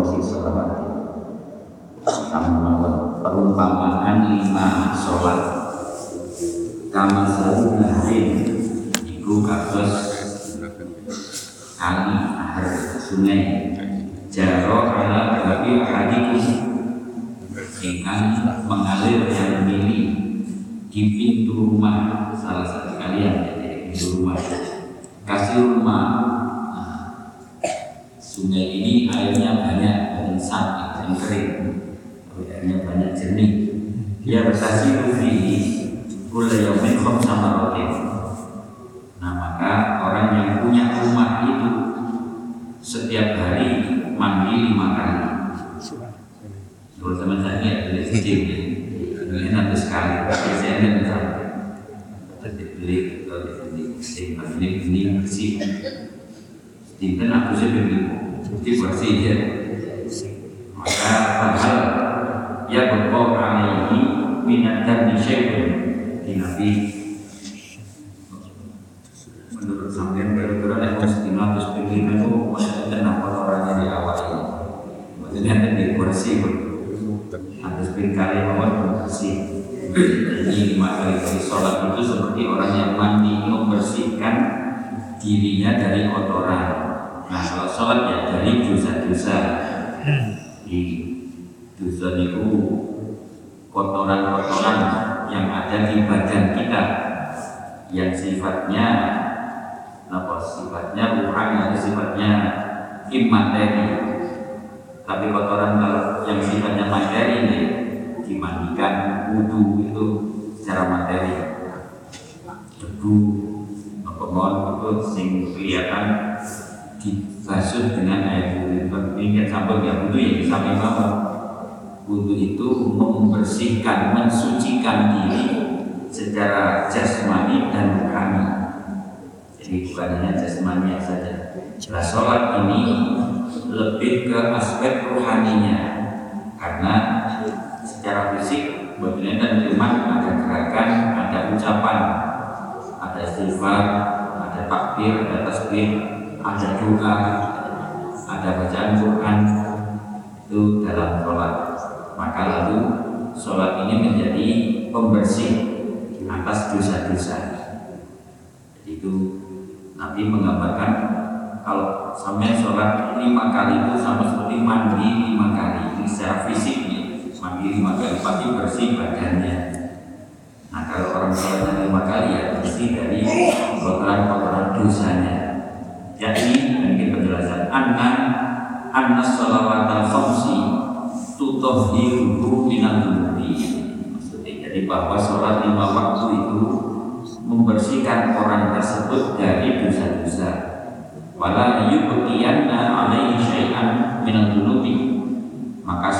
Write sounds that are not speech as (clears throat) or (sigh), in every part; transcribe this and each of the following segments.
kondisi sholat sama perumpamaan lima sholat. Kama satu hari iku kados kali air sungai. Jaro ala berarti hadikum Ijen aku sih bingung, mesti versi ijen. Maka padahal ya berpokok amal ini Minatkan di nisyaikun di Nabi Nah, sholat ini lebih ke aspek rohaninya karena secara fisik bagian dan firman ada gerakan, ada ucapan, ada istighfar, ada takbir, ada tasbih, ada doa, ada bacaan Quran itu dalam sholat. Maka lalu sholat ini menjadi pembersih atas dosa-dosa. Itu Nabi menggambarkan kalau sampai sholat lima kali itu sama seperti mandi lima kali. Ini secara fisiknya mandi lima kali pasti bersih badannya. Nah kalau orang sholatnya lima kali ya bersih dari kotoran-kotoran dosanya. Jadi mungkin penjelasan anna anna sholawat al khamsi tutahhiruhu minal maksudnya jadi bahwa sholat lima waktu itu membersihkan orang tersebut dari dosa-dosa wala yubqiyanna alaihi syai'an minal dunubi. Maka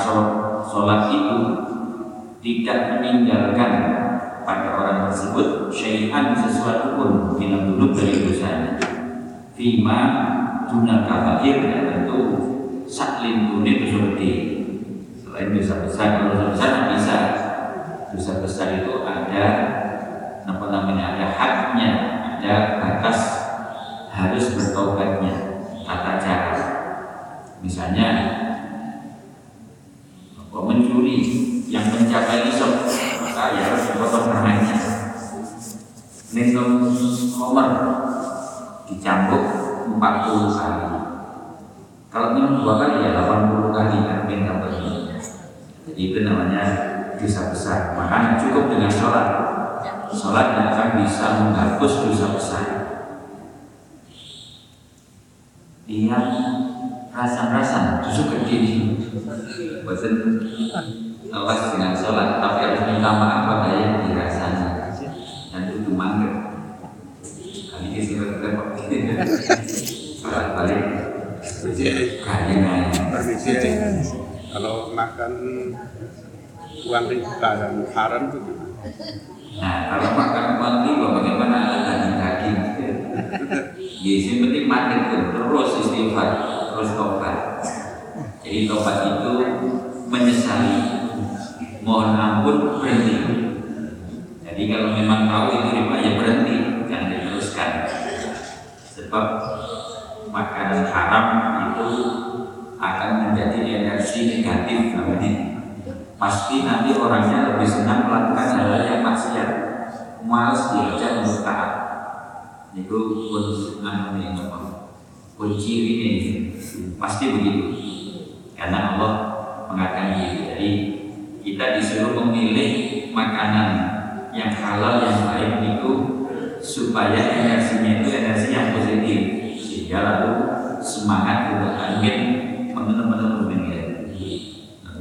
sholat itu tidak meninggalkan pada orang tersebut syai'an sesuatu pun minal dunub dari dosanya. Fima dunal kabair ya tentu saklin dosa gede. Selain dosa besar kalau dosa besar bisa. Dosa besar itu ada apa namanya ada haknya ada batas harus bertobatnya. Tata cara. Misalnya apa mencuri. Yang mencapai nisab maka ya harus dipotong tangannya. Minum homer dicambuk 40 kali. Kalau minum dua kali ya 80 kali kan minta jadi itu namanya dosa besar. Makanya cukup dengan sholat. Sholat yang akan bisa menghapus dosa besar yang rasa-rasa justru gede bosan awas dengan sholat tapi harus minta maaf pada yang dirasanya dan itu mangga kali ini sih repot sholat balik Permisi, kalau makan uang riba yang haram itu? Nah, kalau makan uang riba bagaimana? Ya, yang penting pun terus istighfar, terus tobat. Jadi tobat itu menyesali, mohon ampun berhenti. Jadi kalau memang tahu itu riba ya berhenti, jangan diteruskan. Sebab makanan haram itu akan menjadi energi negatif namanya pasti nanti orangnya lebih senang melakukan hal yang maksiat malas diajak untuk taat itu pun anu apa kunci ini. Pasti begitu. Karena Allah mengatakan gitu. Jadi kita disuruh memilih makanan yang halal yang baik itu supaya energinya itu energi yang positif. Sehingga lalu semangat untuk angin benar-benar meninggal.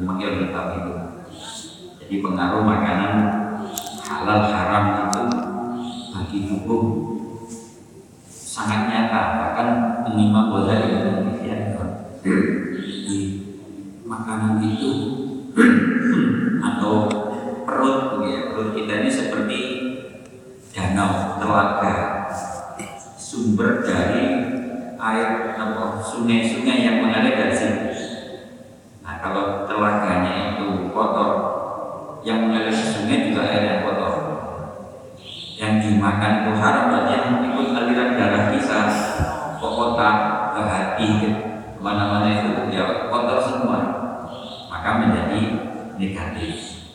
Memanggil kitab itu. Jadi pengaruh makanan halal haram itu bagi tubuh sangat nyata bahkan Imam Ghazali demikian di makanan itu (clears throat) atau perut ya perut kita ini seperti danau telaga sumber dari air apa sungai-sungai yang mengalir dari sini nah kalau telaganya itu kotor yang mengalir sungai juga air yang kotor. Yang dimakan itu haram ke hati ke mana-mana itu ya kotor semua maka menjadi negatif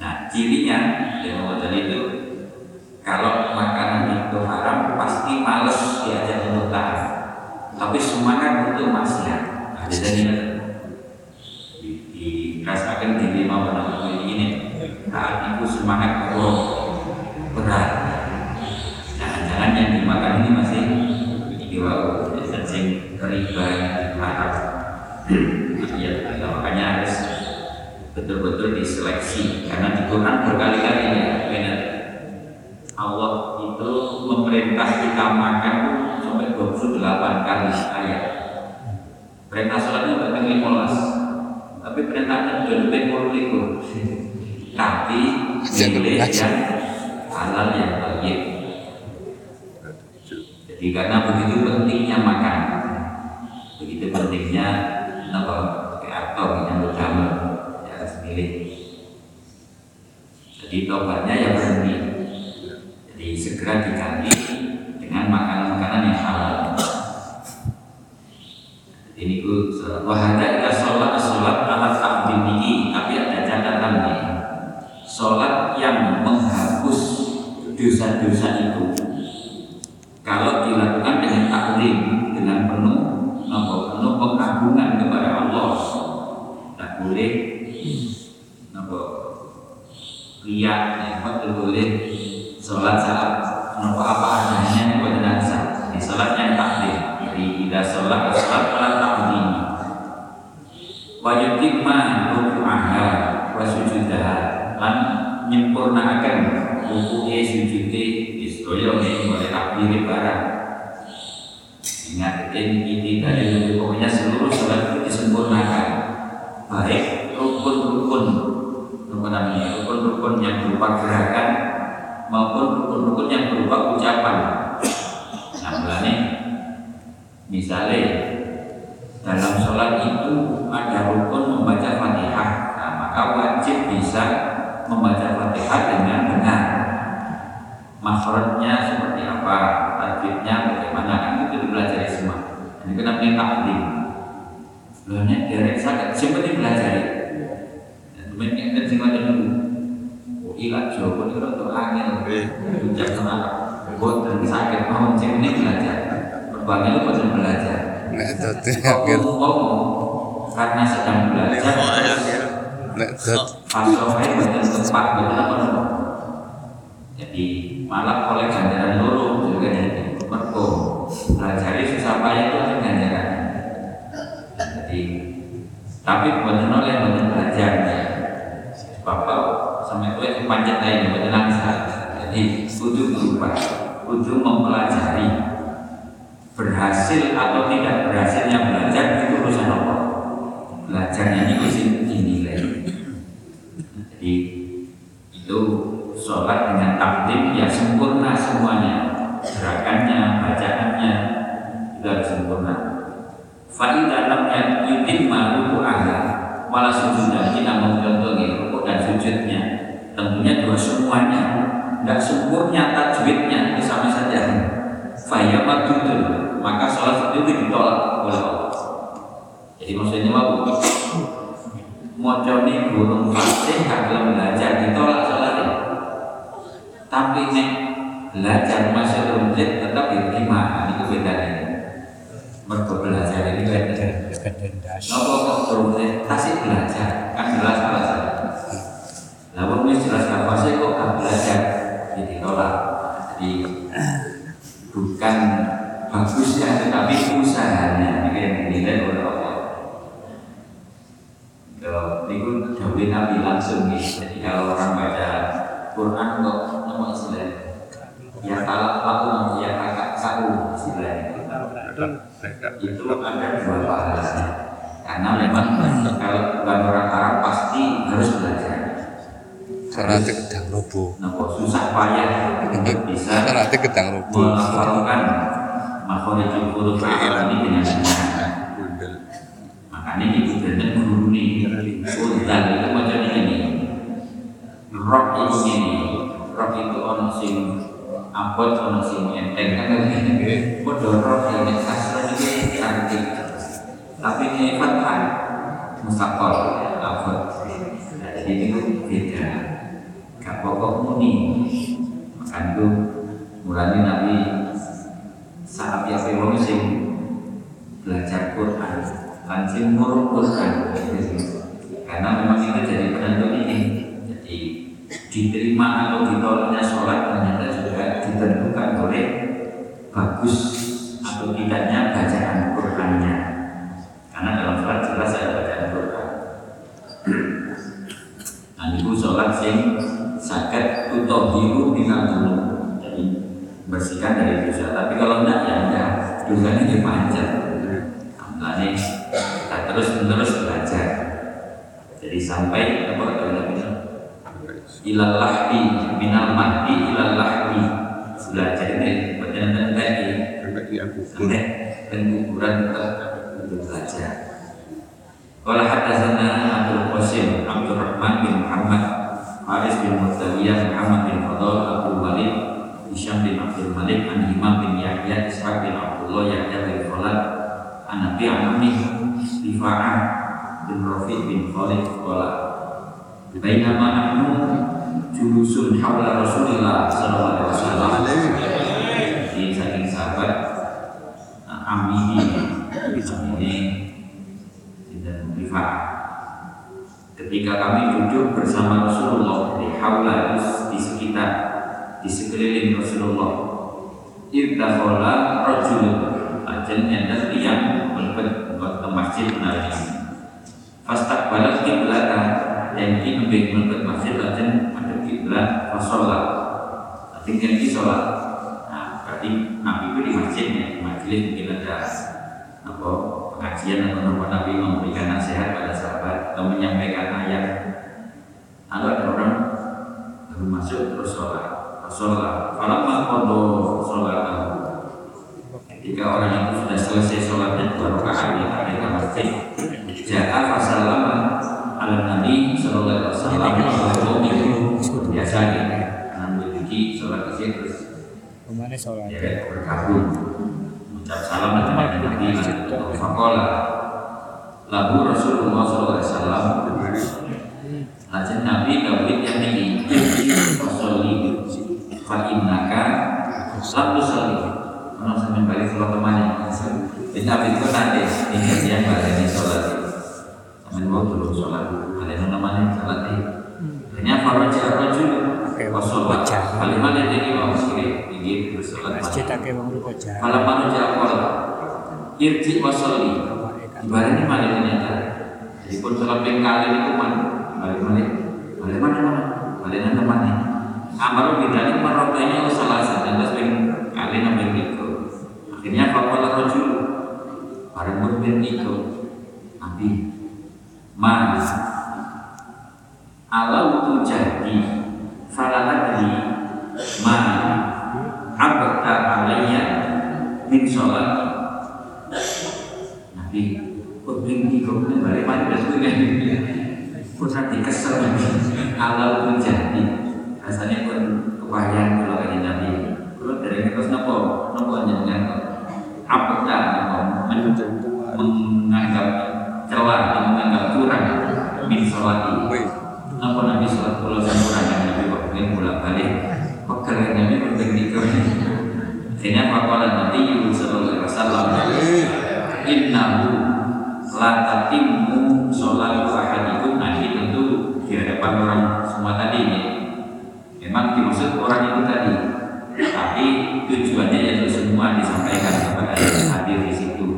nah cirinya yang tadi itu kalau makanan itu haram pasti males diajak untuk taat tapi semangat untuk maksiat nah, jadi dirasakan di lima penama ini saat itu semangat kurang berat jangan-jangan yang dimakan ini masih diwau sing riba harap ya makanya harus betul-betul diseleksi karena di Quran berkali-kali ya benar Allah itu memerintah kita makan sampai 28 kali ayat perintah sholatnya berarti 15 tapi perintahnya sudah lebih likur tapi pilih yang halal yang baik jadi karena begitu pentingnya makan begitu pentingnya apa atau yang utama ya milih jadi tobatnya ya berhenti jadi segera diganti dengan makanan-makanan Ini ku wahada ila sholat sholat ala takdimihi tapi ada catatannya sholat yang menghapus dosa-dosa itu kalau dilakukan dengan taklim dengan penuh nopo penuh pengagungan kepada Allah tak boleh nopo lihat ya tak boleh sholat saat nopo apa adanya buat dansa di sholatnya taklim jadi tidak sholat sholat ala taklim wajib tikma ruku'aha wa sujudaha lan nyempurnaaken ruku'e sujude istoyo ing boleh takbir barang ingat ini dari pokoknya seluruh sholat itu disempurnakan baik rukun-rukun apa namanya rukun-rukun yang berupa gerakan maupun rukun-rukun yang berupa ucapan nah mulanya misalnya dalam sholat itu ada rukun membaca fatihah nah, maka wajib bisa membaca fatihah dengan benar makhrajnya seperti apa tajwidnya bagaimana kan itu dipelajari semua ini kenapa ini takdim Loh derek sakit, siapa yang belajar? Temen yang kan sing ngoten dulu. Oh ilat Jawa itu rada angel. Sama boten sakit mau sing ini belajar. Berbangnya lu boten belajar. Nek dadi angel, karena sedang belajar nek dadi pasokai boten tepat boten apa. Jadi malah oleh ganjaran loro juga jadi mergo belajar susah payah itu ada ganjaran. Jadi tapi buatan oleh buatan belajar itu panjat lain langsa. Jadi kudu berubah, kudu mempelajari berhasil atau tidak berhasilnya belajar itu urusan apa? Belajarnya ini mesti dinilai. Jadi itu sholat dengan takdim ya sempurna semuanya gerakannya, bacaannya itu harus sempurna. Faidah lam yutim malu ala wala sujudan kita contohnya rukuk dan sujudnya tentunya dua semuanya tidak sempurna tajwidnya itu sama saja. Faya madudun maka sholat itu ditolak oleh Allah. Jadi maksudnya mau moconi burung fasih kalau belajar ditolak sholatnya tapi nek belajar masih rumit tetap diterima. Ini bedanya mergo belajar ini beda Nopo kok turunnya? Tasik belajar kan jelas alasan. Wong wis jelas apa sih kok gak belajar jadi tolak. Jadi bukan bagusnya tetapi usahanya ini yang dinilai oleh Allah. Kalau itu Dawi Nabi langsung nih. Jadi kalau orang baca Quran kok nama istilah ya talak laku ya kakak saku istilahnya itu ada dua pahalanya karena memang kalau bukan orang Arab pasti harus belajar nanti gedang robo. Susah payah bisa Nanti gedang robo. menghafalkan makhluk huruf Arab ini dengan benar makanya itu benar guru nih Udan itu macam ini Rock itu ini Rock itu ono sing abot ono sing enteng kan? Bodoh rock ini kasar ini arti tapi ini fathah mustaqol abot. Jadi itu beda. gak pokok muni. Itu mulanya Nabi saat ya wong sing belajar Quran. Lan sing Quran. Karena memang itu jadi penentu ini. Jadi diterima atau ditolaknya sholat ternyata juga ditentukan oleh bagus atau tidaknya bacaan Qurannya. Karena dalam sholat jelas ada bacaan Quran. Nah itu sholat sing sakit tutohiru minal dulu jadi bersihkan dari dosa. Tapi kalau enggak ya enggak. Dosanya dipanjat Makanya kita terus menerus belajar. Jadi sampai apa kata Nabi ilal lahdi minal mahdi ilal lahdi belajar ini benar-benar tadi. Sampai di sampai pengukuran untuk belajar. Qala hadatsana Abdul Qasim Abdul Rahman bin Muhammad Haris bin Mutawiyah Muhammad bin Fadl Abu Walid Hisham bin Abdul Malik An Himam bin Yahya Ishaq bin Abdullah Yahya bin Khalad Anabi Amami Rifa'ah bin Rafiq bin Khalid Qala Bainama nahnu julusun hawla Rasulillah sallallahu alaihi wasallam. Jadi saking sahabat Ami ini dan Rifa'ah Ketika kami duduk bersama Rasulullah di haula di sekitar di sekeliling Rasulullah. Irtakhola rojul Ajal nyata tiang Melebet ke masjid menarik. Fastak balas kiblatan Dan ini lebih melebet masjid Ajal ada kiblat Fasolah Tinggal di sholat Nah berarti Nabi itu di masjidnya Di majelis mungkin ada apa pengajian atau nama Nabi memberikan nasihat pada sahabat atau menyampaikan ayat. Lalu ada orang baru masuk terus sholat. Sholat falamma qada sholat ketika orang itu sudah selesai sholatnya dua rakaat di mereka masjid. Ja'a fasallama ala nabi sallallahu alaihi wasallam. Itu biasa ya memiliki sholat kecil terus Ke mana sholat? ya berkabung ucap salam nabi fakola lagu Rasulullah wasallam Lajeng Nabi Dawid yang ini Fasoli Fa innaka Lalu soli Kalau sampai balik ke temannya Jadi Nabi itu nanti Ini dia balik ini sholat. Sampai mau dulu sholat. Yang namanya sholat Hanya Faraja Rajul Wasolat Kali mana jadi mau sekali Ini bersolat Masjid. Kalau manusia Irji wasoli. Ibaratnya mana ternyata Jadi pun sholat pengkali itu mana Balik balik Balik mana mana? Balik mana mana? Amaru bidani marotanya salah satu. Dan sering kali namanya itu Akhirnya fakola rojul Barang berbeda itu Nabi Ma Alau tu jadi. Falatadri Ma Abta alaiya. Min sholat Nabi Berbinti kau Balik mana dan sebagainya Pusat dikesel Alau tu jadi. Rasanya pun kebayang kalau kayak Nabi. Kalau dari kita nopo Nopo jenengan Abta nopo. Menganggap celah Atau menganggap kurang Min sholat Napa Nabi sholat pulau kurang yang Nabi waktu bolak balik. Pekerjaan Nabi berbeda Sehingga fakola Nabi Sallallahu Alaihi Wasallam Innahu La tatimmu sholat ahadikum Nah ini tentu di hadapan orang semua tadi ya. Memang dimaksud orang itu tadi. Tapi tujuannya yaitu semua disampaikan kepada yang hadir di situ.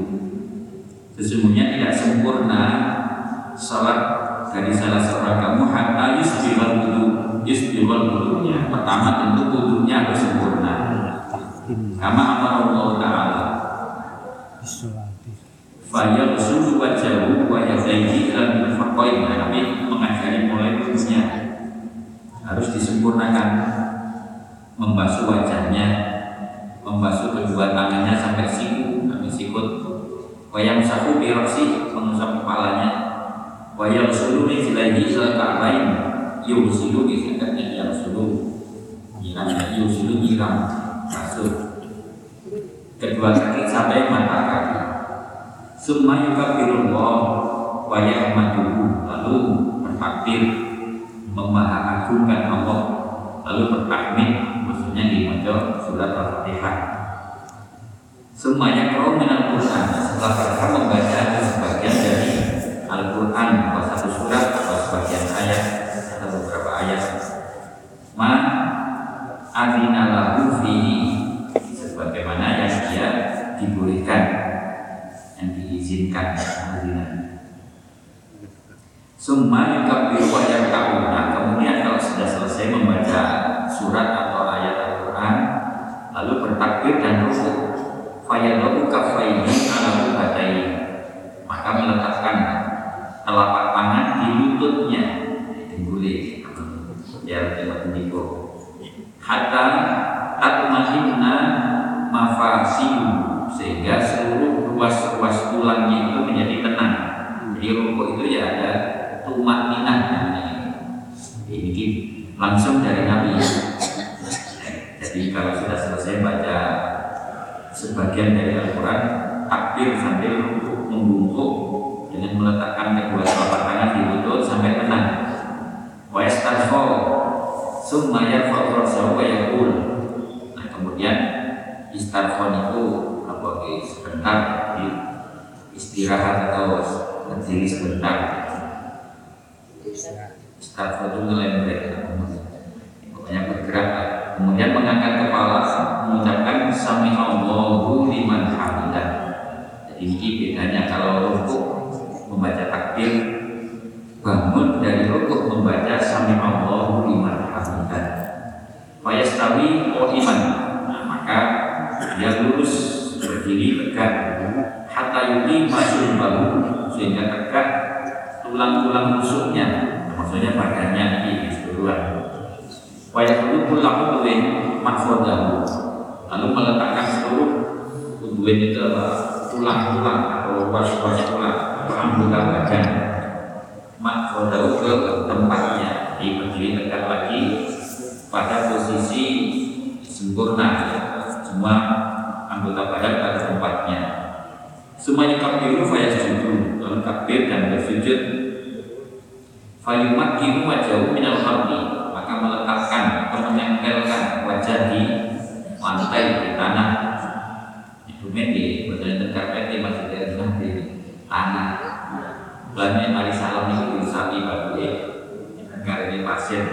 Sesungguhnya tidak sempurna Sholat dari salah seorang kamu hatta yusbihal wudu yusbihal wudunya. Pertama tentu wudunya harus sempurna. Kama amar Allah Ta'ala Faya usulu wajahu wa yadaihi dan berfakoin Nabi mengajari mulai wudunya harus disempurnakan. Membasuh wajahnya membasuh kedua tangannya sampai siku sampai sikut. Wayang sahu biroksi mengusap kepalanya. Wayang sulu min silaihi ilal ka'bain. Yusilu disingkatnya yang sulu nyiram yusilu nyiram. Basuh kedua kaki sampai mata kaki summa yukabirullah wa yahmaduhu. Lalu bertakbir memahagungkan Allah. Lalu bertahmid maksudnya di maca surat al-fatihah. Semuanya kau minal Quran setelah mereka membaca sebagian dari Al-Quran. Atau satu surat atau sebagian ayat atau beberapa ayat. Ma adina lahu fihi. Sebagaimana yang dia dibolehkan diizinkan adina Summa yukabbiru wa yarka'una Kemudian kalau sudah selesai membaca surat atau ayat Al-Quran Lalu bertakbir dan rukuk Fayadabu kafaihi ala rubatai Maka meletakkan telapak tangan di lututnya Dibulih Ya tempat mendiko Hatta tatmahinna mafasihu Sehingga seluruh ruas-ruas tulangnya itu menjadi tenang Jadi rukuk itu ya ada tumak ninah namanya ini langsung dari Nabi jadi kalau sudah selesai baca sebagian dari Al-Quran takbir sambil ruku rukuk dengan meletakkan kedua telapak tangan di lutut sampai tenang. Wa yastarfa summa yarfa'u ra'sahu wa yaqul. Nah, kemudian istarfon itu apa eh, sebentar di istirahat atau berdiri sebentar. Istarfon itu ngelembrek pokoknya bergerak lah. kemudian mengangkat kepala mengucapkan sami Allahu liman hamidah jadi ini bedanya kalau rukuk membaca takbir bangun dari rukuk membaca sami Allahu liman hamidah fayastawi iman nah, maka dia lurus berdiri tegak hatta yuki masuk bahu sehingga tegak tulang-tulang rusuknya maksudnya badannya ini keseluruhan Wayakulu pulang udwin makhodahu Lalu meletakkan seluruh udwin itu adalah tulang-tulang atau ruas-ruas tulang atau anggota badan ke tempatnya. Di berdiri tegak lagi pada posisi sempurna. Semua anggota badan pada tempatnya. Semuanya kabiru fayas judu lalu kabir dan bersujud fayumat kiru wajahu minal ardi maka meletakkan atau menempelkan wajah di lantai di tanah itu di badan karpet di masjid Erna di tanah Belanja mari salam itu di sapi batu ya negara ini pasien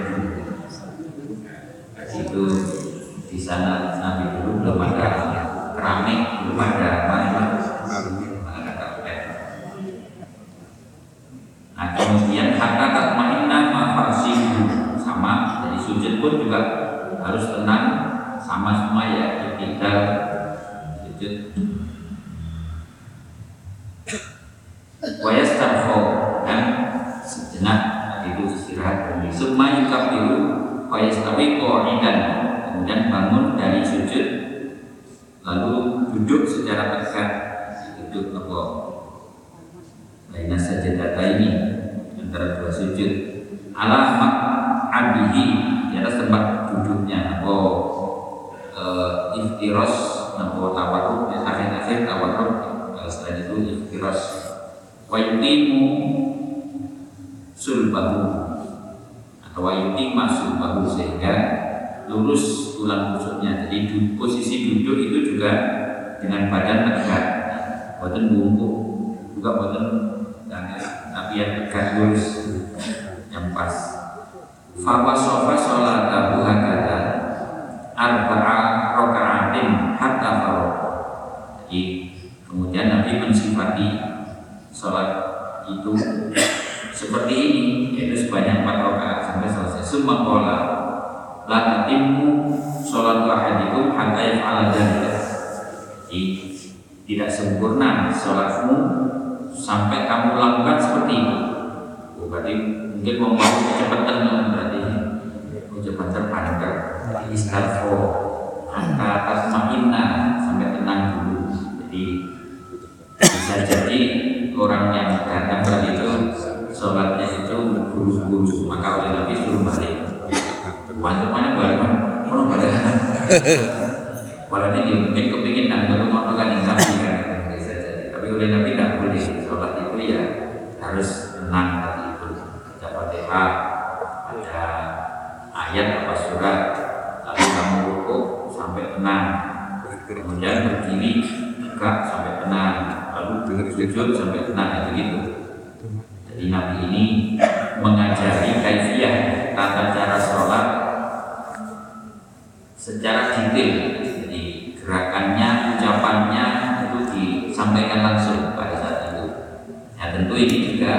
itu di sana Nabi dulu belum ada keramik belum ada apa memang ada karpet nah kemudian kata tatmainna mafasihu sama jadi sujud pun juga harus tenang sama semua ya kita sujud wayas tarfo dan sejenak itu istirahat dulu semua yukap dulu wayas tawi dan kemudian bangun dari sujud lalu duduk secara tegak duduk apa lainnya saja data ini antara dua sujud alamat abihi di atas tempat duduknya atau uh, iftiros atau tawarruk ya, akhir-akhir tawarruk setelah itu iftiros wa yutimu sulbahu atau wa yutima sulbahu sehingga lurus tulang rusuknya jadi du, posisi duduk itu juga dengan badan tegak. Badan bungkuk juga badan tapi yang tegak lurus yang pas. Fawa sofa sholatahu hakata Arba'a roka'atin hatta farok Jadi kemudian Nabi mensifati sholat itu seperti ini yaitu sebanyak empat rakaat sampai selesai. Summa qala la tatimmu sholat ahadikum hatta yaf'ala jadi tidak sempurna sholatmu sampai kamu lakukan seperti itu. Oh, berarti mungkin mau mau kecepatan berarti. Kecepatan panjang istarfo angka tasma'inna sampai tenang dulu. Jadi bisa jadi orang yang datang tadi itu sholatnya itu buru-buru maka oleh Nabi suruh balik. Wantu mana balik mana balik? Walau ini mungkin kepingin dan baru mau kan yang Nabi kan bisa jadi tapi oleh Nabi tidak boleh sholat itu ya harus tenang tadi itu baca fatihah ada ayat apa surat lalu kamu rukuk sampai tenang kemudian berdiri tegak sampai tenang lalu sujud sampai tenang itu gitu jadi Nabi ini mengajari kaifiyah tata cara sholat secara detail jadi gerakannya ucapannya itu disampaikan langsung pada saat itu ya tentu ini juga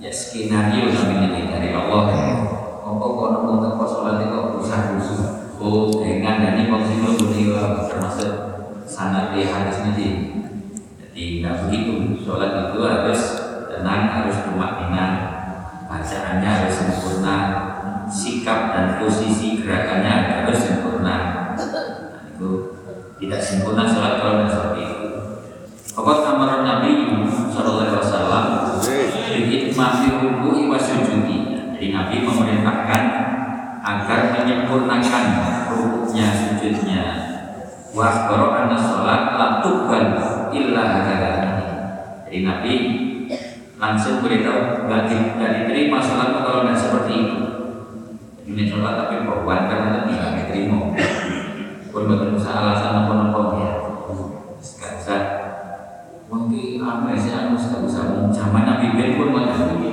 ya skenario Nabi ini dari Allah. Kok kok nemu kok sholat itu usah khusus oh dengan dan ini kok sih termasuk sangat di hadis nanti. Jadi nggak begitu sholat itu harus tenang harus bermakna. Bacaannya harus sempurna. Sikap dan posisi gerakannya harus sempurna. Nah, itu tidak sempurna sholat kalau tidak seperti itu Pokok amaran Nabi Sallallahu Alaihi Wasallam Bikin mafi ruku'i wa sujudi Jadi Nabi memerintahkan Agar menyempurnakan rukuknya, sujudnya Wa akhbaro anna sholat La tuqbal illa hakadani Jadi Nabi langsung beritahu nggak di, nggak diterima sholat kalau nggak seperti itu. Ini sholat tapi korban karena tidak diterima. Pun betul alasan apa apa ya. Usah. Mungkin apa sih anu mau zaman Nabi Ben pun itu.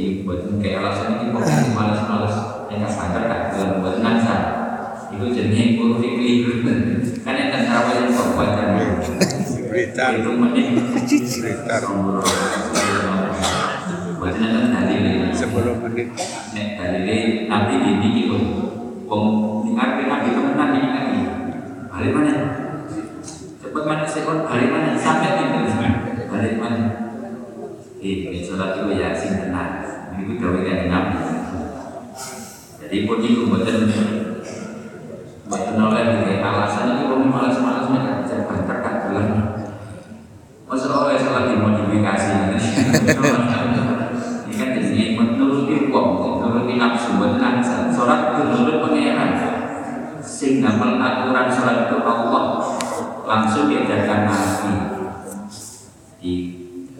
Jadi buat kayak alasan ini kok malas-malas yang sadar tak dalam buat nasa. Itu jenisnya pun fikih. Kan yang kan apa yang korban kan. Blitar, Itu menit Blitar, Buat nanti dalil 10 menit. Nek dalile nabi gini gitu. Wong dengar dengar itu menang ini lagi. Balik mana? Cepat mana sekon balik mana? Sampai itu balik mana? Eh, sholat itu ya sing tenang. Itu gawe kan nabi. Jadi pun itu buatan buatan oleh alasan itu kami malas-malas mereka bisa banter kan bulan. Masa oleh salah dimodifikasi ini kan jadi menuruti wong, menuruti nafsu, buatan sholat itu menurut pengeran. Sing ngamal aturan sholat itu Allah langsung diajarkan nabi. Di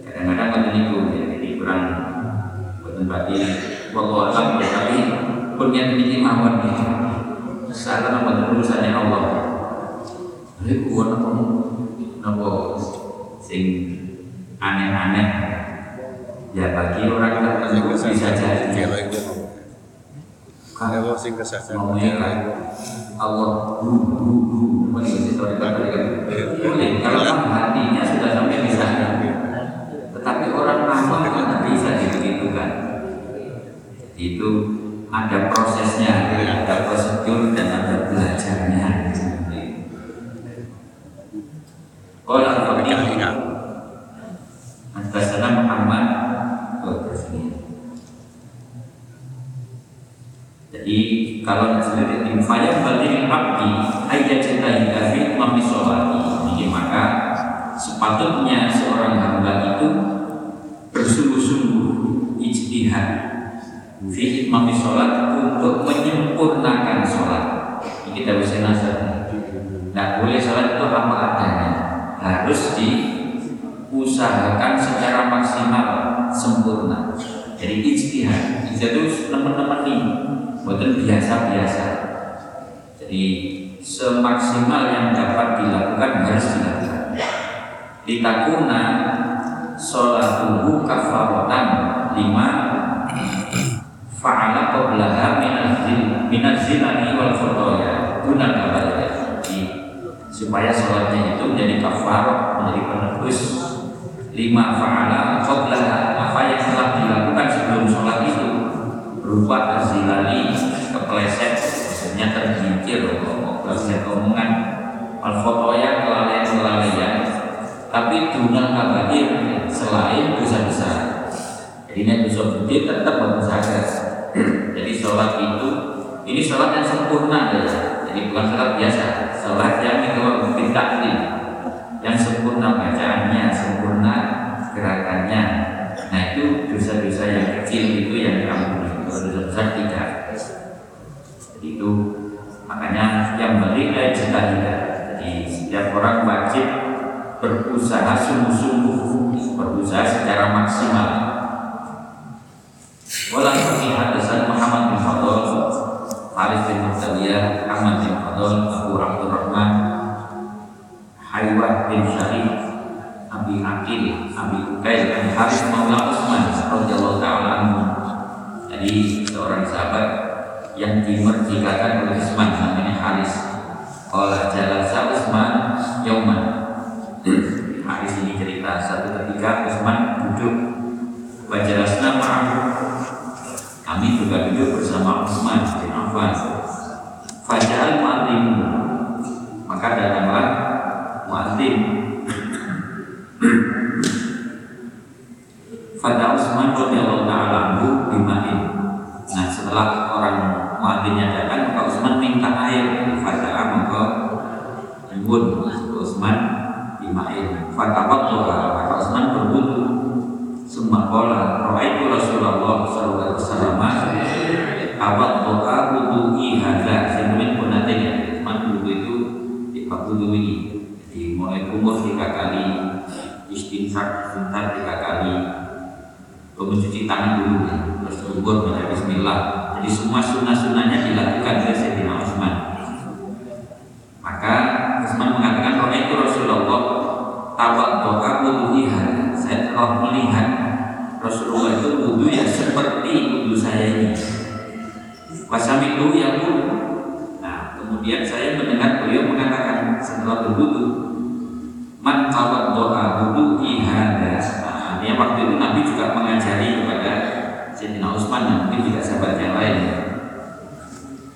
kadang-kadang kan itu ya, jadi kurang buatan berarti wallahu alam tapi punya ini mawon ya. Saat apa urusannya Allah. Ini kuat apa apa sing aneh-aneh ya bagi orang tertentu bisa jadi Kira itu. Kalau sing kesadaran. ngomongnya kan Allah hu hu hu menurut itu boleh kalau kan hatinya sudah sampai di sana tetapi orang awam kan tidak bisa begitu kan itu ada prosesnya ada prosedur dan ada belajarnya Kalau Mereka ingat. Antasana Muhammad oh, tersebut. Jadi kalau sendiri tim fayam bagi abdi ayat cinta hidayah mami sholati. Jadi maka sepatutnya seorang hamba itu bersungguh-sungguh ijtihad fi mami sholat untuk menyempurnakan sholat. Ini kita bisa nasab. Tidak boleh sholat itu apa adanya. Harus diusahakan secara maksimal sempurna. Jadi ijtihad, ijtihad itu teman-teman nih, bukan biasa-biasa. Jadi semaksimal yang dapat dilakukan harus dilakukan. Ditakuna sholatuhu kafaratan lima fa'ala qablaha minal zil minal zilani wal khotoya guna kabarnya supaya sholatnya itu menjadi kafarah menjadi penebus lima fa'ala qablaha. Apa yang telah dilakukan sebelum sholat itu? Berupa azilani kepleset maksudnya tergigit kepleset omongan. Al khotoya kelalaian-kelalaian. Tapi dunia kabair selain dosa besar jadi ini dosa gede tetap berdosa jadi sholat itu ini sholat yang sempurna ya. Jadi bukan sholat biasa. Sholat yang itu takdir yang sempurna bacaannya sempurna nah itu dosa-dosa yang kecil itu yang diampuni dosa besar tidak. Itu. Makanya yang beri jika tidak jadi setiap orang wajib berusaha sungguh-sungguh berusaha secara maksimal. Walau kami hadasan Muhammad bin Fadl Harith bin Muqtadiyah Ahmad bin Fadl Abu Abdurrahman Haywah bin Syarif Abi Akil Abi Ukail dan Harith Maula Utsman radhiyallahu taala jadi seorang sahabat yang dimerdekakan oleh Utsman namanya Haris. Qala jalasa Utsman yauman. Haris ini cerita satu ketika Utsman duduk. Wajarasna ma'ahu. Kami juga duduk bersama Utsman bin Affan. Fajal mu'adzim Maka datanglah mu'adzim Fada Utsman radhiyallahu taala anhu bimain. Nah, setelah orang muadzimnya datang, maka Utsman minta air. Fada maka nyuwun Utsman bimain. Fada maka Utsman berwudu. Summa qala ra'aitu Rasulullah sallallahu alaihi wasallam awat doa wudu'i hadza semuanya pun nantinya Utsman wudu itu di wudu ini. Jadi mulai umur tiga kali Istighfar sebentar tiga kali Lalu mencuci tangan dulu Terus berubur baca bismillah Jadi semua sunnah-sunnahnya dilakukan oleh Sayyidina Utsman Maka Utsman mengatakan Roh itu Rasulullah Tawak doa wudu'i hada Saya telah melihat Rasulullah itu wudhu yang seperti wudhu saya ini Wasami itu yang Nah kemudian saya mendengar beliau mengatakan setelah berwudhu Man tawak doa wudu'i hada Nah artinya waktu itu Nabi juga mengajari kepada Sayyidina Utsman dan mungkin juga sahabat yang lain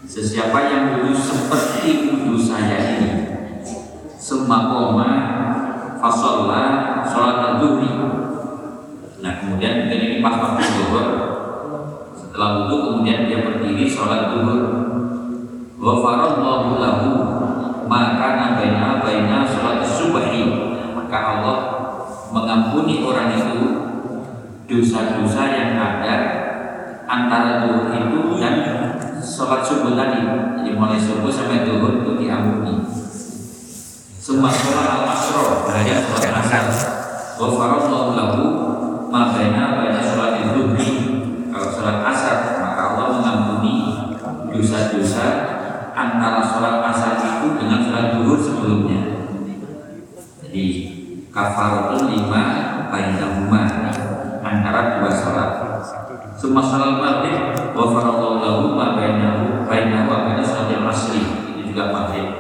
Sesiapa yang wudhu seperti wudhu saya ini Summa koma fasolla sholat duhri Nah kemudian mungkin ini pas waktu zuhur Setelah wudhu kemudian dia berdiri sholat duhur. Wa faradallahu lahu maka nabaina baina sholat subuhi Maka Allah mengampuni orang itu dosa-dosa yang ada antara duhur itu dan sholat subuh tadi. Jadi mulai subuh sampai duhur itu diampuni. Semua sholat al-masro Berarti sholat asar. Wa faradallahu lahu ma baina baina sholat duhri Kalau sholat asar maka Allah mengampuni dosa-dosa antara sholat asar itu dengan sholat duhur sebelumnya. Jadi kafaratun lima bainahuma antara dua sholat. Semua sholat maghrib wa faradallahu lahu ma bainahu bainahu wa baina sholat asri itu juga maghrib.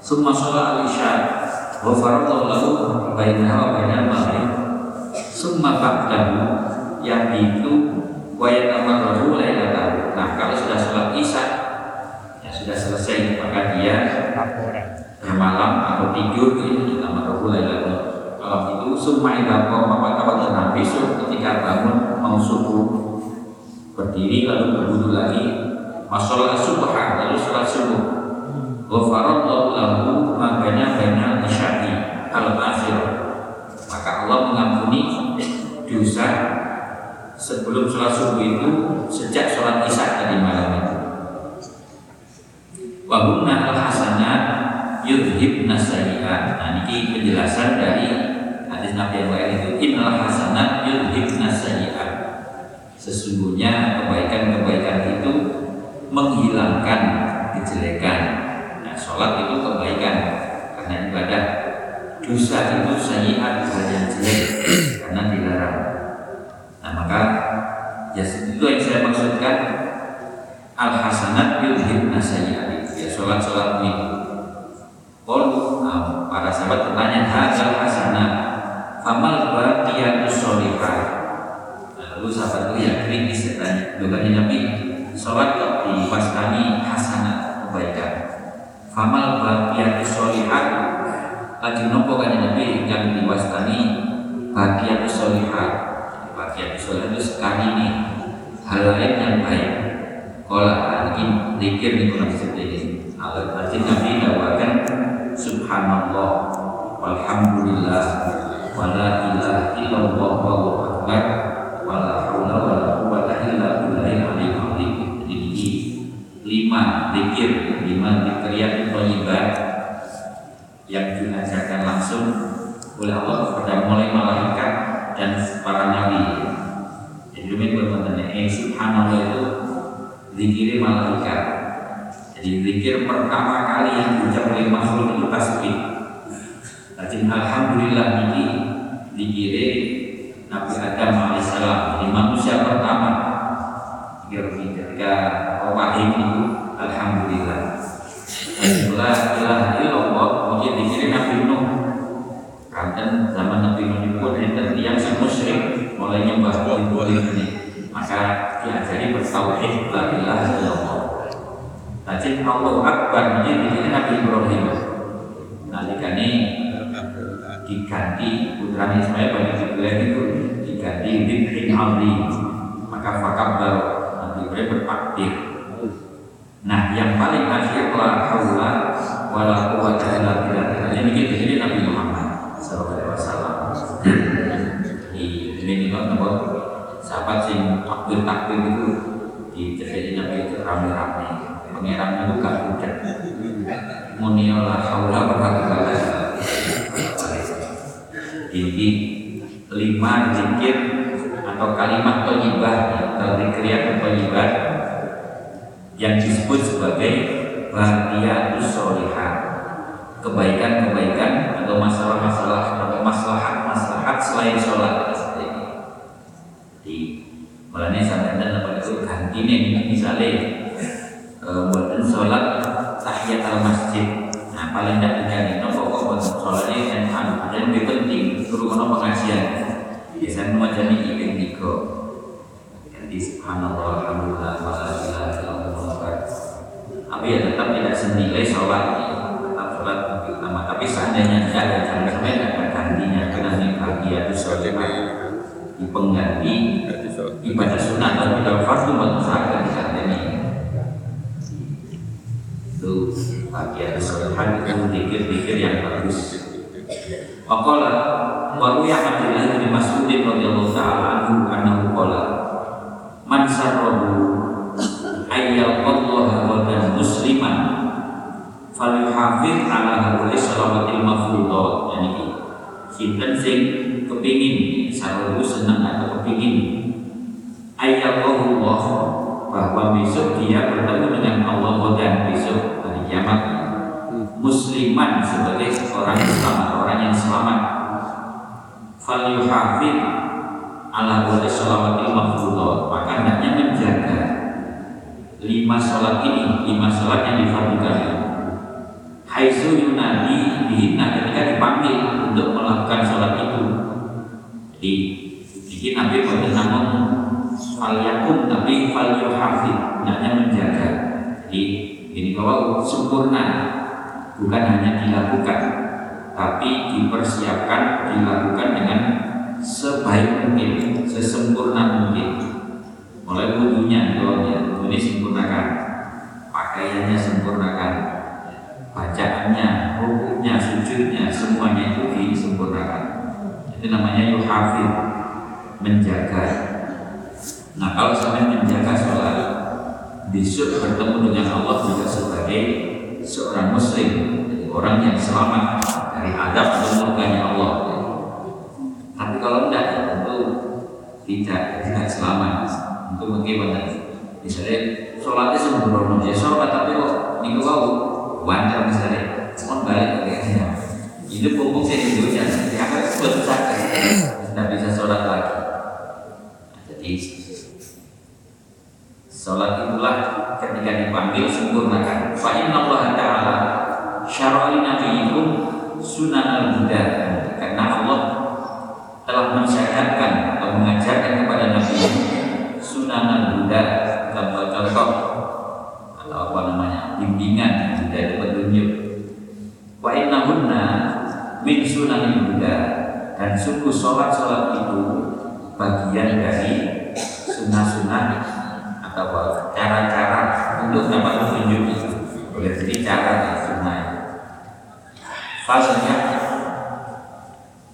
Semua sholat al-isya wa faradallahu lahu bainahu wa baina maghrib semua ba'dahu yang itu wa yatamarrahu lailatahu. Nah kalau sudah sholat isya ya sudah selesai maka dia. Bermalam atau tidur itu kita mulai lagi kalau itu semua qama maka dan besok ketika bangun mau subuh. Berdiri lalu berwudu lagi. Masalah subuh lalu sholat subuh. Ghafarallahu lahu ma baina baina isya'i al akhir maka Allah mengampuni dosa sebelum sholat subuh itu sejak sholat isya tadi malam itu Wahunna al hasanat yudhibna sayyi'at. Nah ini penjelasan dari hadis Nabi yang lain itu innal hasanat yudhibna sayyi'at. Sesungguhnya kebaikan-kebaikan itu menghilangkan kejelekan. Nah, sholat itu kebaikan karena ibadah. Dosa itu sayyi'at hal yang jelek karena dilarang. Nah maka ya itu yang saya maksudkan al hasanat yudhibna sayyi'at ya sholat-sholat ini Qalu nah, para sahabat bertanya hadzal hasanah famal baqiyatus sholihah? Nah, lalu sahabat itu yang kritis katanya Bukannya Nabi Sholat kok diwastani hasanah kebaikan? Famal baqiyatus sholihah? Lagi nopo kan Nabi yang diwastani Baqiyatus sholihah? Baqiyatus sholihah itu sekali ini Hal lain yang baik. Kola ini dikir di kurang sedikit Alat Masjid Nabi dawakan Subhanallah Walhamdulillah Wala ilaha illallah Wallahu akbar Wala hawla wala quwata illa billahil aliyil azim. Jadi ini lima dikir Lima dikriat toyibat Yang diajarkan langsung oleh Allah kepada mulai malaikat dan para nabi. Jadi demikian bermakna Eh subhanallah itu Zikir malaikat jadi zikir pertama kali yang diucap oleh makhluk itu tasbih. Jadi alhamdulillah ini zikir Nabi Adam alaihissalam. Jadi manusia pertama ketika wahid itu alhamdulillah. La ilaha illallah kemudian zikir Nabi Nuh. Karena zaman Nabi Nuh itu ada yang musyrik mulai nyembah ini. Maka diajari bertauhid la ilaha illallah. Lajeng Allah Akbar ini Nabi Ibrahim. Nalika ini diganti putra Ismail bagi Jibril itu diganti Dibrin Ali maka fakab baru Nabi Ibrahim bertakbir. Nah yang paling akhir la haula wala quwwata illa billah. Ini di sini Nabi Muhammad sallallahu alaihi wasallam. Di ini kan sahabat sing takbir takbir itu di terjadi Nabi itu rame-rame pangeran itu gak udah muniola haula wa Jadi lima zikir atau kalimat toyibah atau zikriat toyibah yang disebut sebagai bahagiatus solihah kebaikan-kebaikan atau masalah-masalah atau maslahat-maslahat selain sholat. Jadi mulanya sampai dan apa itu ganti nih misalnya buatan sholat tahiyat al masjid. Nah paling tidak diganti no pokok buat sholatnya yang anu dan lebih penting turun pengajian. Biasanya mau jadi ibn tiga. Ganti subhanallah alhamdulillah wa la ilaha illallah tapi ya tetap tidak senilai sholat tetap sholat lebih utama tapi seandainya tidak ya jangan sampai tidak ada gantinya karena ini bahagia itu sholat Jadi ini di pengganti jadi ibadah sunnah atau tidak fardu mutlak di saat ini itu bahagia itu sholat itu pikir-pikir yang bagus. Waqala wa ruya Abdullah bin Mas'ud radhiyallahu ta'ala anhu annahu qala man sarrahu ayyalqallaha wadan musliman falyuhafiz ala hauli salawatil mafruḍat yani sinten sing kepingin sarwu seneng atau kepingin falyuhafiz ala hauli salawatil mafruḍat maka hendaknya menjaga lima sholat ini, lima sholat yang difardukan. Haitsu yunadi dihina ketika dipanggil untuk melakukan sholat itu. Jadi, bikin Nabi pada namun fal yakun tapi fal yuhafid, hendaknya menjaga. Jadi, ini kalau sempurna bukan hanya dilakukan, tapi dipersiapkan, dilakukan dengan sebaik mungkin, sesempurna mungkin. Mulai wudhunya doanya ini sempurnakan pakaiannya sempurnakan. Bacaannya rukunya sujudnya semuanya itu disempurnakan. Itu namanya yuhafid menjaga. Nah kalau sampai menjaga sholat besok bertemu dengan Allah juga sebagai seorang muslim orang yang selamat dari adab atau murkanya Allah. Tapi kalau tidak ya tentu tidak tidak selamat. Untuk bagaimana misalnya sholatnya sembrono. Ya sholat tapi kok niku kau wajar misalnya. Mohon balik itu pupuk saya itu ya. Di akhir besar tidak bisa sholat lagi. Jadi sholat itulah ketika dipanggil sempurnakan. Fa Allah ta'ala syara'ali nabiyikum sunan al-huda. Karena Allah telah mensyariatkan atau mengajarkan kepada Nabi sunan al-huda contoh-contoh atau apa namanya bimbingan dari petunjuk. Wa innahunna min sunan al-huda. Dan sungguh sholat-sholat itu bagian dari sunnah-sunnah atau cara-cara untuk dapat petunjuk itu. Boleh jadi cara dan Falnya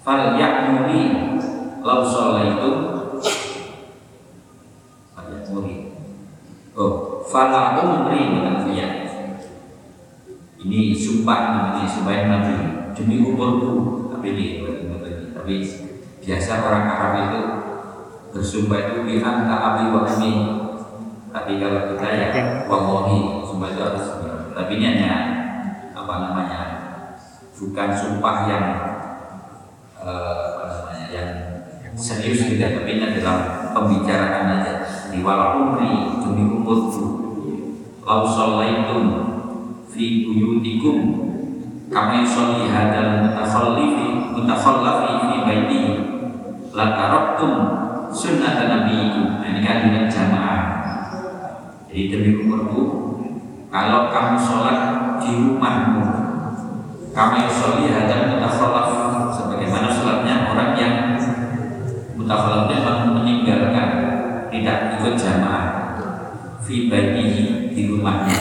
Fal yakmuri Lau itu Fal yakmuri Oh Fala umri dengan dia Ini sumpah ini sumpah Nabi. Demi umurku Tapi ini Tapi biasa orang Arab itu Bersumpah itu Bi anta abi wa ami Tapi kalau kita ya Wallahi Sumpah itu harus Tapi ini hanya namanya bukan sumpah yang uh, apa namanya yang serius gitu tapi adalah pembicaraan aja. Di umri demi umurku lau sholaitum fi buyutikum kama yusolli hadal mutakhallifi mutakhallafi fi baiti la taraktum sunnah nabiyikum nah, ini kan dengan jamaah. Jadi demi umurku kalau kamu sholat di rumahmu kami usolli hadal mutakhallaf sebagaimana sholatnya orang yang mutakhallafnya memang meninggalkan tidak ikut jamaah. Fi baitihi di rumahnya.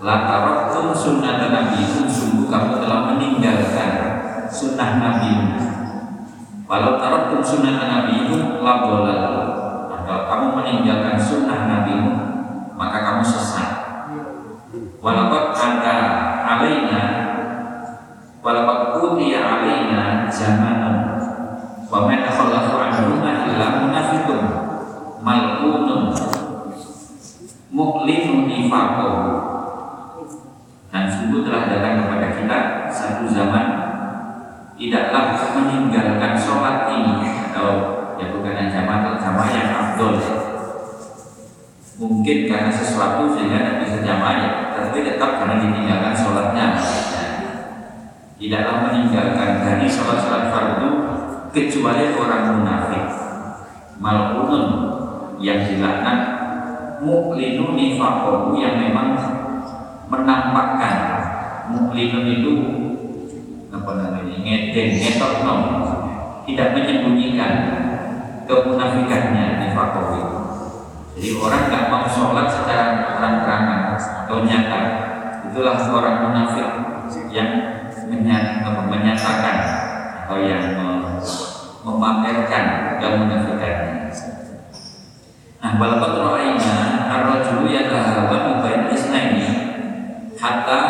La taraktum sunnah nabi sungguh kamu telah meninggalkan sunnah nabi. Walau taraktum sunnah nabi la dolal. Atau kamu meninggalkan sunnah nabi maka kamu sesat. Walaupun malkunun. Muklimun ifaqahu dan sungguh telah datang kepada kita satu zaman tidaklah meninggalkan sholat ini atau ya bukan yang zaman zaman yang abdul, mungkin karena sesuatu sehingga tidak bisa jamaah ya, tapi tetap karena ditinggalkan sholatnya. Tidaklah meninggalkan dari sholat-sholat fardu kecuali orang munafik. Malkunun yang dilaknat muklinun nifakohu yang memang menampakkan. Muklinun itu apa namanya ngedeng ngetok tidak menyembunyikan kemunafikannya nifakohu itu. Jadi orang nggak mau sholat secara terang-terangan atau nyata. Itulah orang munafik yang menyatakan atau yang memamerkan kemunafikannya. Nah, walaupun ra'ayna ar-rajulu yatahawan bain isnaini hatta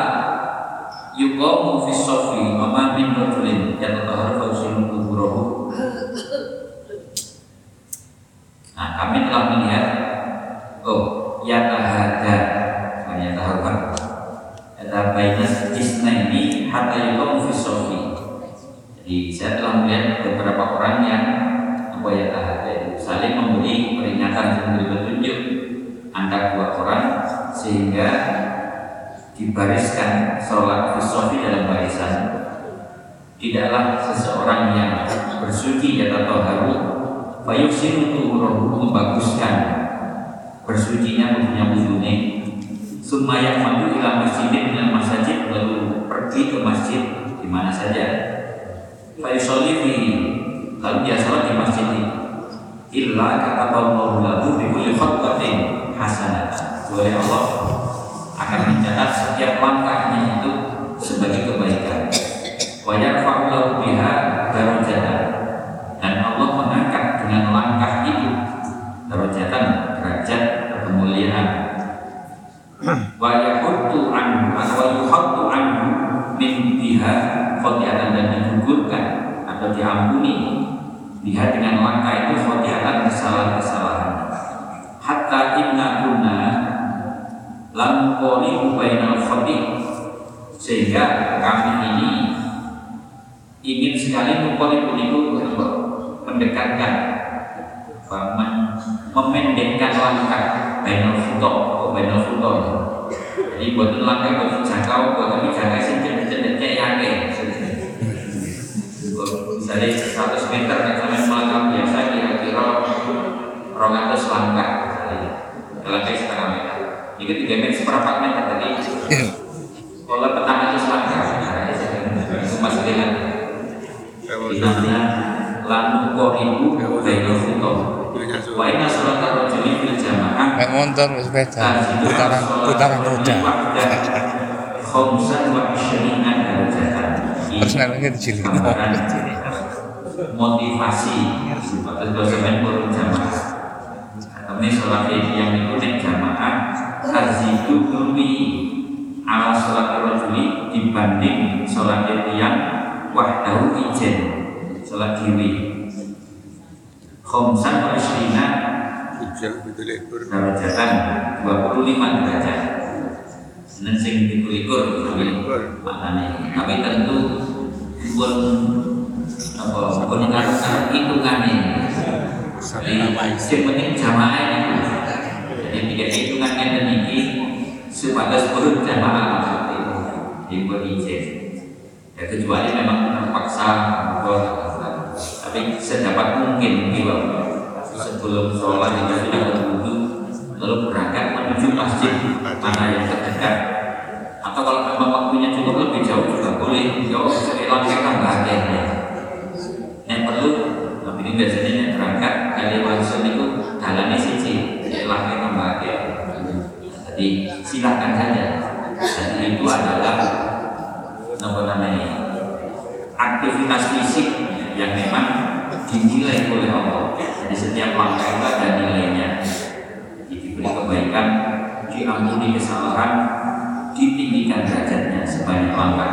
yuqamu fi sofi wa ma min rajulin yatatahar fa yusimu kuburahu. Nah, kami telah melihat oh yatahada bukan yatahawan yatahabaina isnaini hatta yuqamu fi sofi. Jadi saya telah melihat beberapa orang yang apa ya tahada saling memberi peringatan memberi petunjuk antara dua orang sehingga dibariskan sholat fisofi dalam barisan tidaklah seseorang yang bersuci atau haru fayusin rohu membaguskan bersucinya punya wudhunya sumaya maju ila masjidin dengan masjid lalu pergi ke masjid di mana saja. Faisali fi lalu dia sholat di masjid ini. Illa kata Allah lahu bi kulli hasanah. Oleh Allah akan mencatat setiap langkahnya itu sebagai kebaikan. Wa yarfa'u lahu biha darajatan. Dan Allah mengangkat dengan langkah itu darajatan derajat kemuliaan. Wa yahuddu anhu atau yuhaddu anhu min biha khotiatan dan digugurkan atau diampuni lihat dengan langkah itu khotiatan kesalahan-kesalahan hatta inna kunna lam qoli bainal khoti sehingga kami ini sekali mukoli itu mendekatkan memendekkan langkah bainal futo atau bainal futo jadi buat langkah buat jangkau buat kami jangkau sih cedeknya yang misalnya 100 meter eksamen melangkah biasa kira-kira rongatus langkah langkah setengah meter jika 3 meter seperempat meter tadi kalau petang itu langkah itu masih dengan namanya lanu koribu bainal futo wa inna sholat rajuli fil jamaah Kayak motor sepeda. Putaran putaran roda. Terus nantinya dijilid motivasi. Atau bahasa burung jamaah. Kami sholat yang nek jamaah tazidu kurbi ala sholat rajuli dibanding sholat yang wahdahu ijen sholat diri. Khamsan wa isyrina Ijal betul ekor. darajatan 25 derajat. Seneng sing dikulikur maknanya tapi tentu pun apa pun ngarep hitungannya. Jadi yang penting jamaah itu jadi tiga hitungannya dan ini sebatas perut jamaah. Maksudnya yang berizin ya kecuali memang terpaksa atau tapi sedapat mungkin bila sebelum sholat itu sudah berwudu lalu berangkat menuju masjid. Mana yang terdekat. Atau kalau memang waktunya cukup lebih jauh juga boleh. Jauh sekali langkah tambah akhirnya yang perlu tapi ini biasanya yang berangkat kali langsung itu jalannya siji langkah tambah akhir jadi silakan saja. Dan itu adalah apa namanya aktivitas fisik yang memang dinilai oleh Allah jadi setiap langkah itu ada nilainya. Diberi kebaikan diampuni kesalahan ditinggikan derajatnya sebanyak langkah.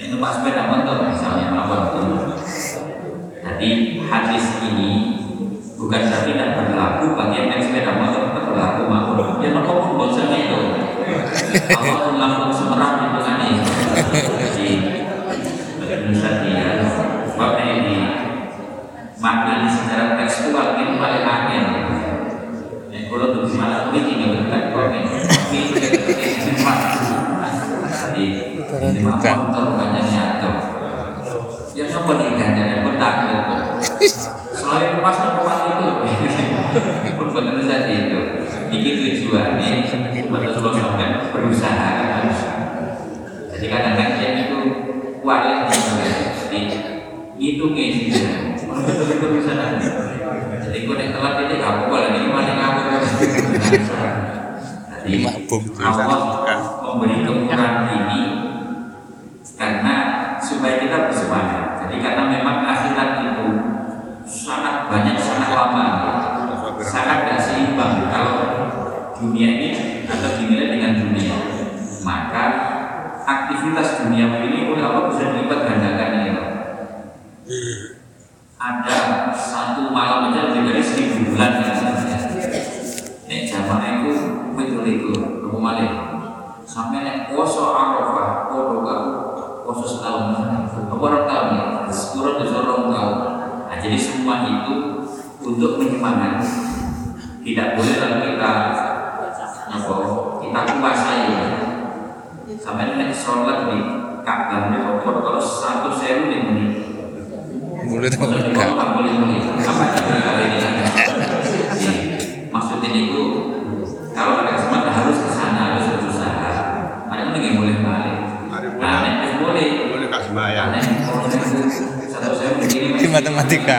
Itu pas sepeda motor misalnya apa itu? Jadi hadis ini bukan berarti tidak berlaku bagi yang sepeda motor berlaku makhluk ya nopo pun bosan itu Allah melakukan malah politik nggak berdekat komen. Tapi itu kita Ini nyatu. Ya siapa nih ganjaran pun takut. Selain pas tempat itu, pun benar saja itu. Ini tujuannya betul sampai berusaha. Jadi kadang-kadang dia itu kuat Jadi itu Orang betul-betul bisa nanti. Jadi gue nek telat itu gak apa-apa lah. Ini mana ngawur. Jadi. Allah memberi kemurahan ini karena supaya kita bersemangat. Jadi karena memang akhirat itu sangat banyak, sangat lama, sangat gak seimbang. Kalau dunia ini atau dinilai dengan dunia, maka aktivitas dunia ini oleh Allah bisa dilipat gandakan ini. loh. Ada satu malam aja lebih dari seribu bulan ya. Nek jamaah itu betul itu, kamu malih. Sampai nek poso Arafah, podo kamu poso setahun, apa orang tahun ya, kurang dari orang tahun. Nah, jadi semua itu untuk menyemangati. Tidak boleh lalu kita apa kita kuasai. Sampai nek sholat di Ka'bah ini kalau satu sewu nih menit. Mulut Maksudnya enggak. kalau nggak boleh boleh apa itu kali ini maksudnya itu kalau ada kesempatan harus ke sana harus berusaha ada yang nggak boleh balik Hari nah mulai. nek boleh Boleh kasih bayar. nah nek kalau nek satu saya begini Di matematika.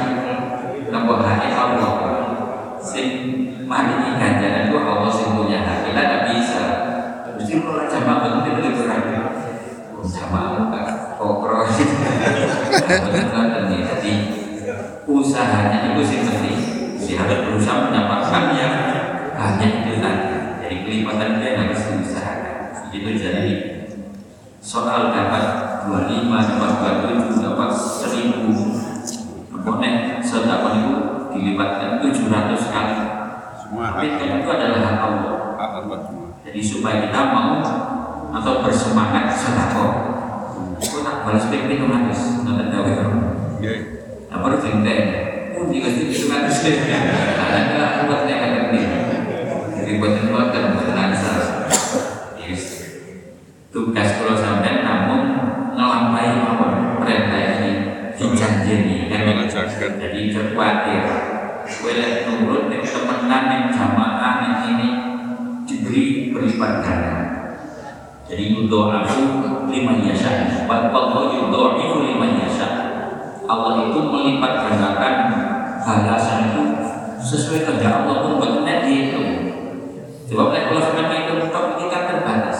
Allah sing mari ini ganjaran itu Allah sing punya hak kita tidak bisa. Mesti kalau jamaah betul itu berat jamaah bukan kokro. (laughs) Jadi usahanya itu sih penting. Harus berusaha mendapatkan yang banyak itu tadi. Jadi kelipatan dia harus diusahakan. Itu jadi soal dapat 25, dapat 27, dapat 1000 Pokoknya sedekah itu dilipatkan 700 kali. Semua Tapi itu adalah hak Allah. Hak Allah semua. Jadi supaya kita mau atau bersemangat sedekah. Aku tak balas pimpin dong habis. Nanti tahu ya Ya. Nah baru jengkel Oh itu Ada ini Jadi buat buat Yes. Tugas kalau sampai namun Ngelampai apa? Perintah ini. Jadi Boleh nurut nih temenan yang jamaah yang ini Diberi berlipat ganda jadi yudo'afu liman yasha Wallahu yudo'ifu liman yasha Allah itu melipat gandakan balasan itu sesuai kehendak Allah pun benar dihitung Sebab nek kalau sampai itu tok kita terbatas.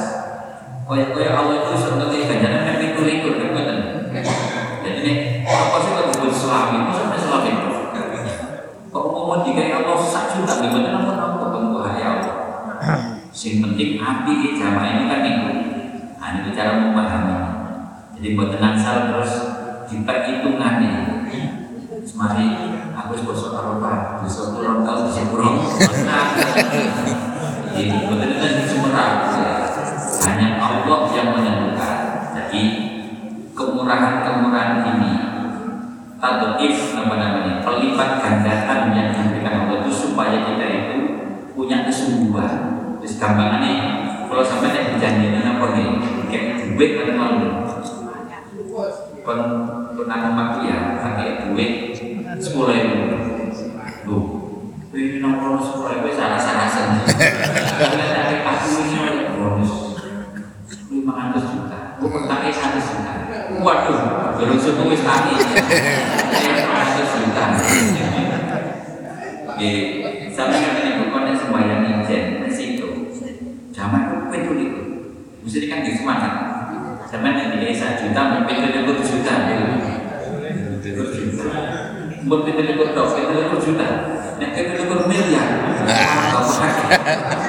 Kaya kaya Allah itu sebagai ganjaran kan itu ikut betul Jadi nih apa sih kalau disebut selami itu sampai selami itu Jika Allah sak juta gimana namun apa pengkuhai Allah Sing penting api jamaah ini kan itu. Nah, cara memahami. Jadi buat tenang sal terus diperhitungannya. Semari aku harus bosok Eropa, besok turun tahun bisa kurang. Jadi betul-betul di Sumerang. Hanya Allah yang menentukan. Jadi kemurahan-kemurahan ini tadif apa namanya. Pelipat gandakan yang diberikan Allah itu supaya kita itu punya kesungguhan. Terus gampangannya kalau sampai ada janjian apa nih kayak duit kan mau pun pernah mati ya pakai duit sepuluh ribu. Tuh ini nomor sepuluh ribu salah salah saja dari aku ini bonus. Lima ratus juta. Pertanyaan satu juta. Waduh baru suku wis tani lima ratus juta sampai kata ibu kau nek sembahyang ijen, situ. Zaman itu pintu itu, mesti kan di semangat. Zaman yang di satu juta, pintu itu juta, itu juta. Buat pintu itu dok, pintu itu juta. Nek itu miliar, (laughs)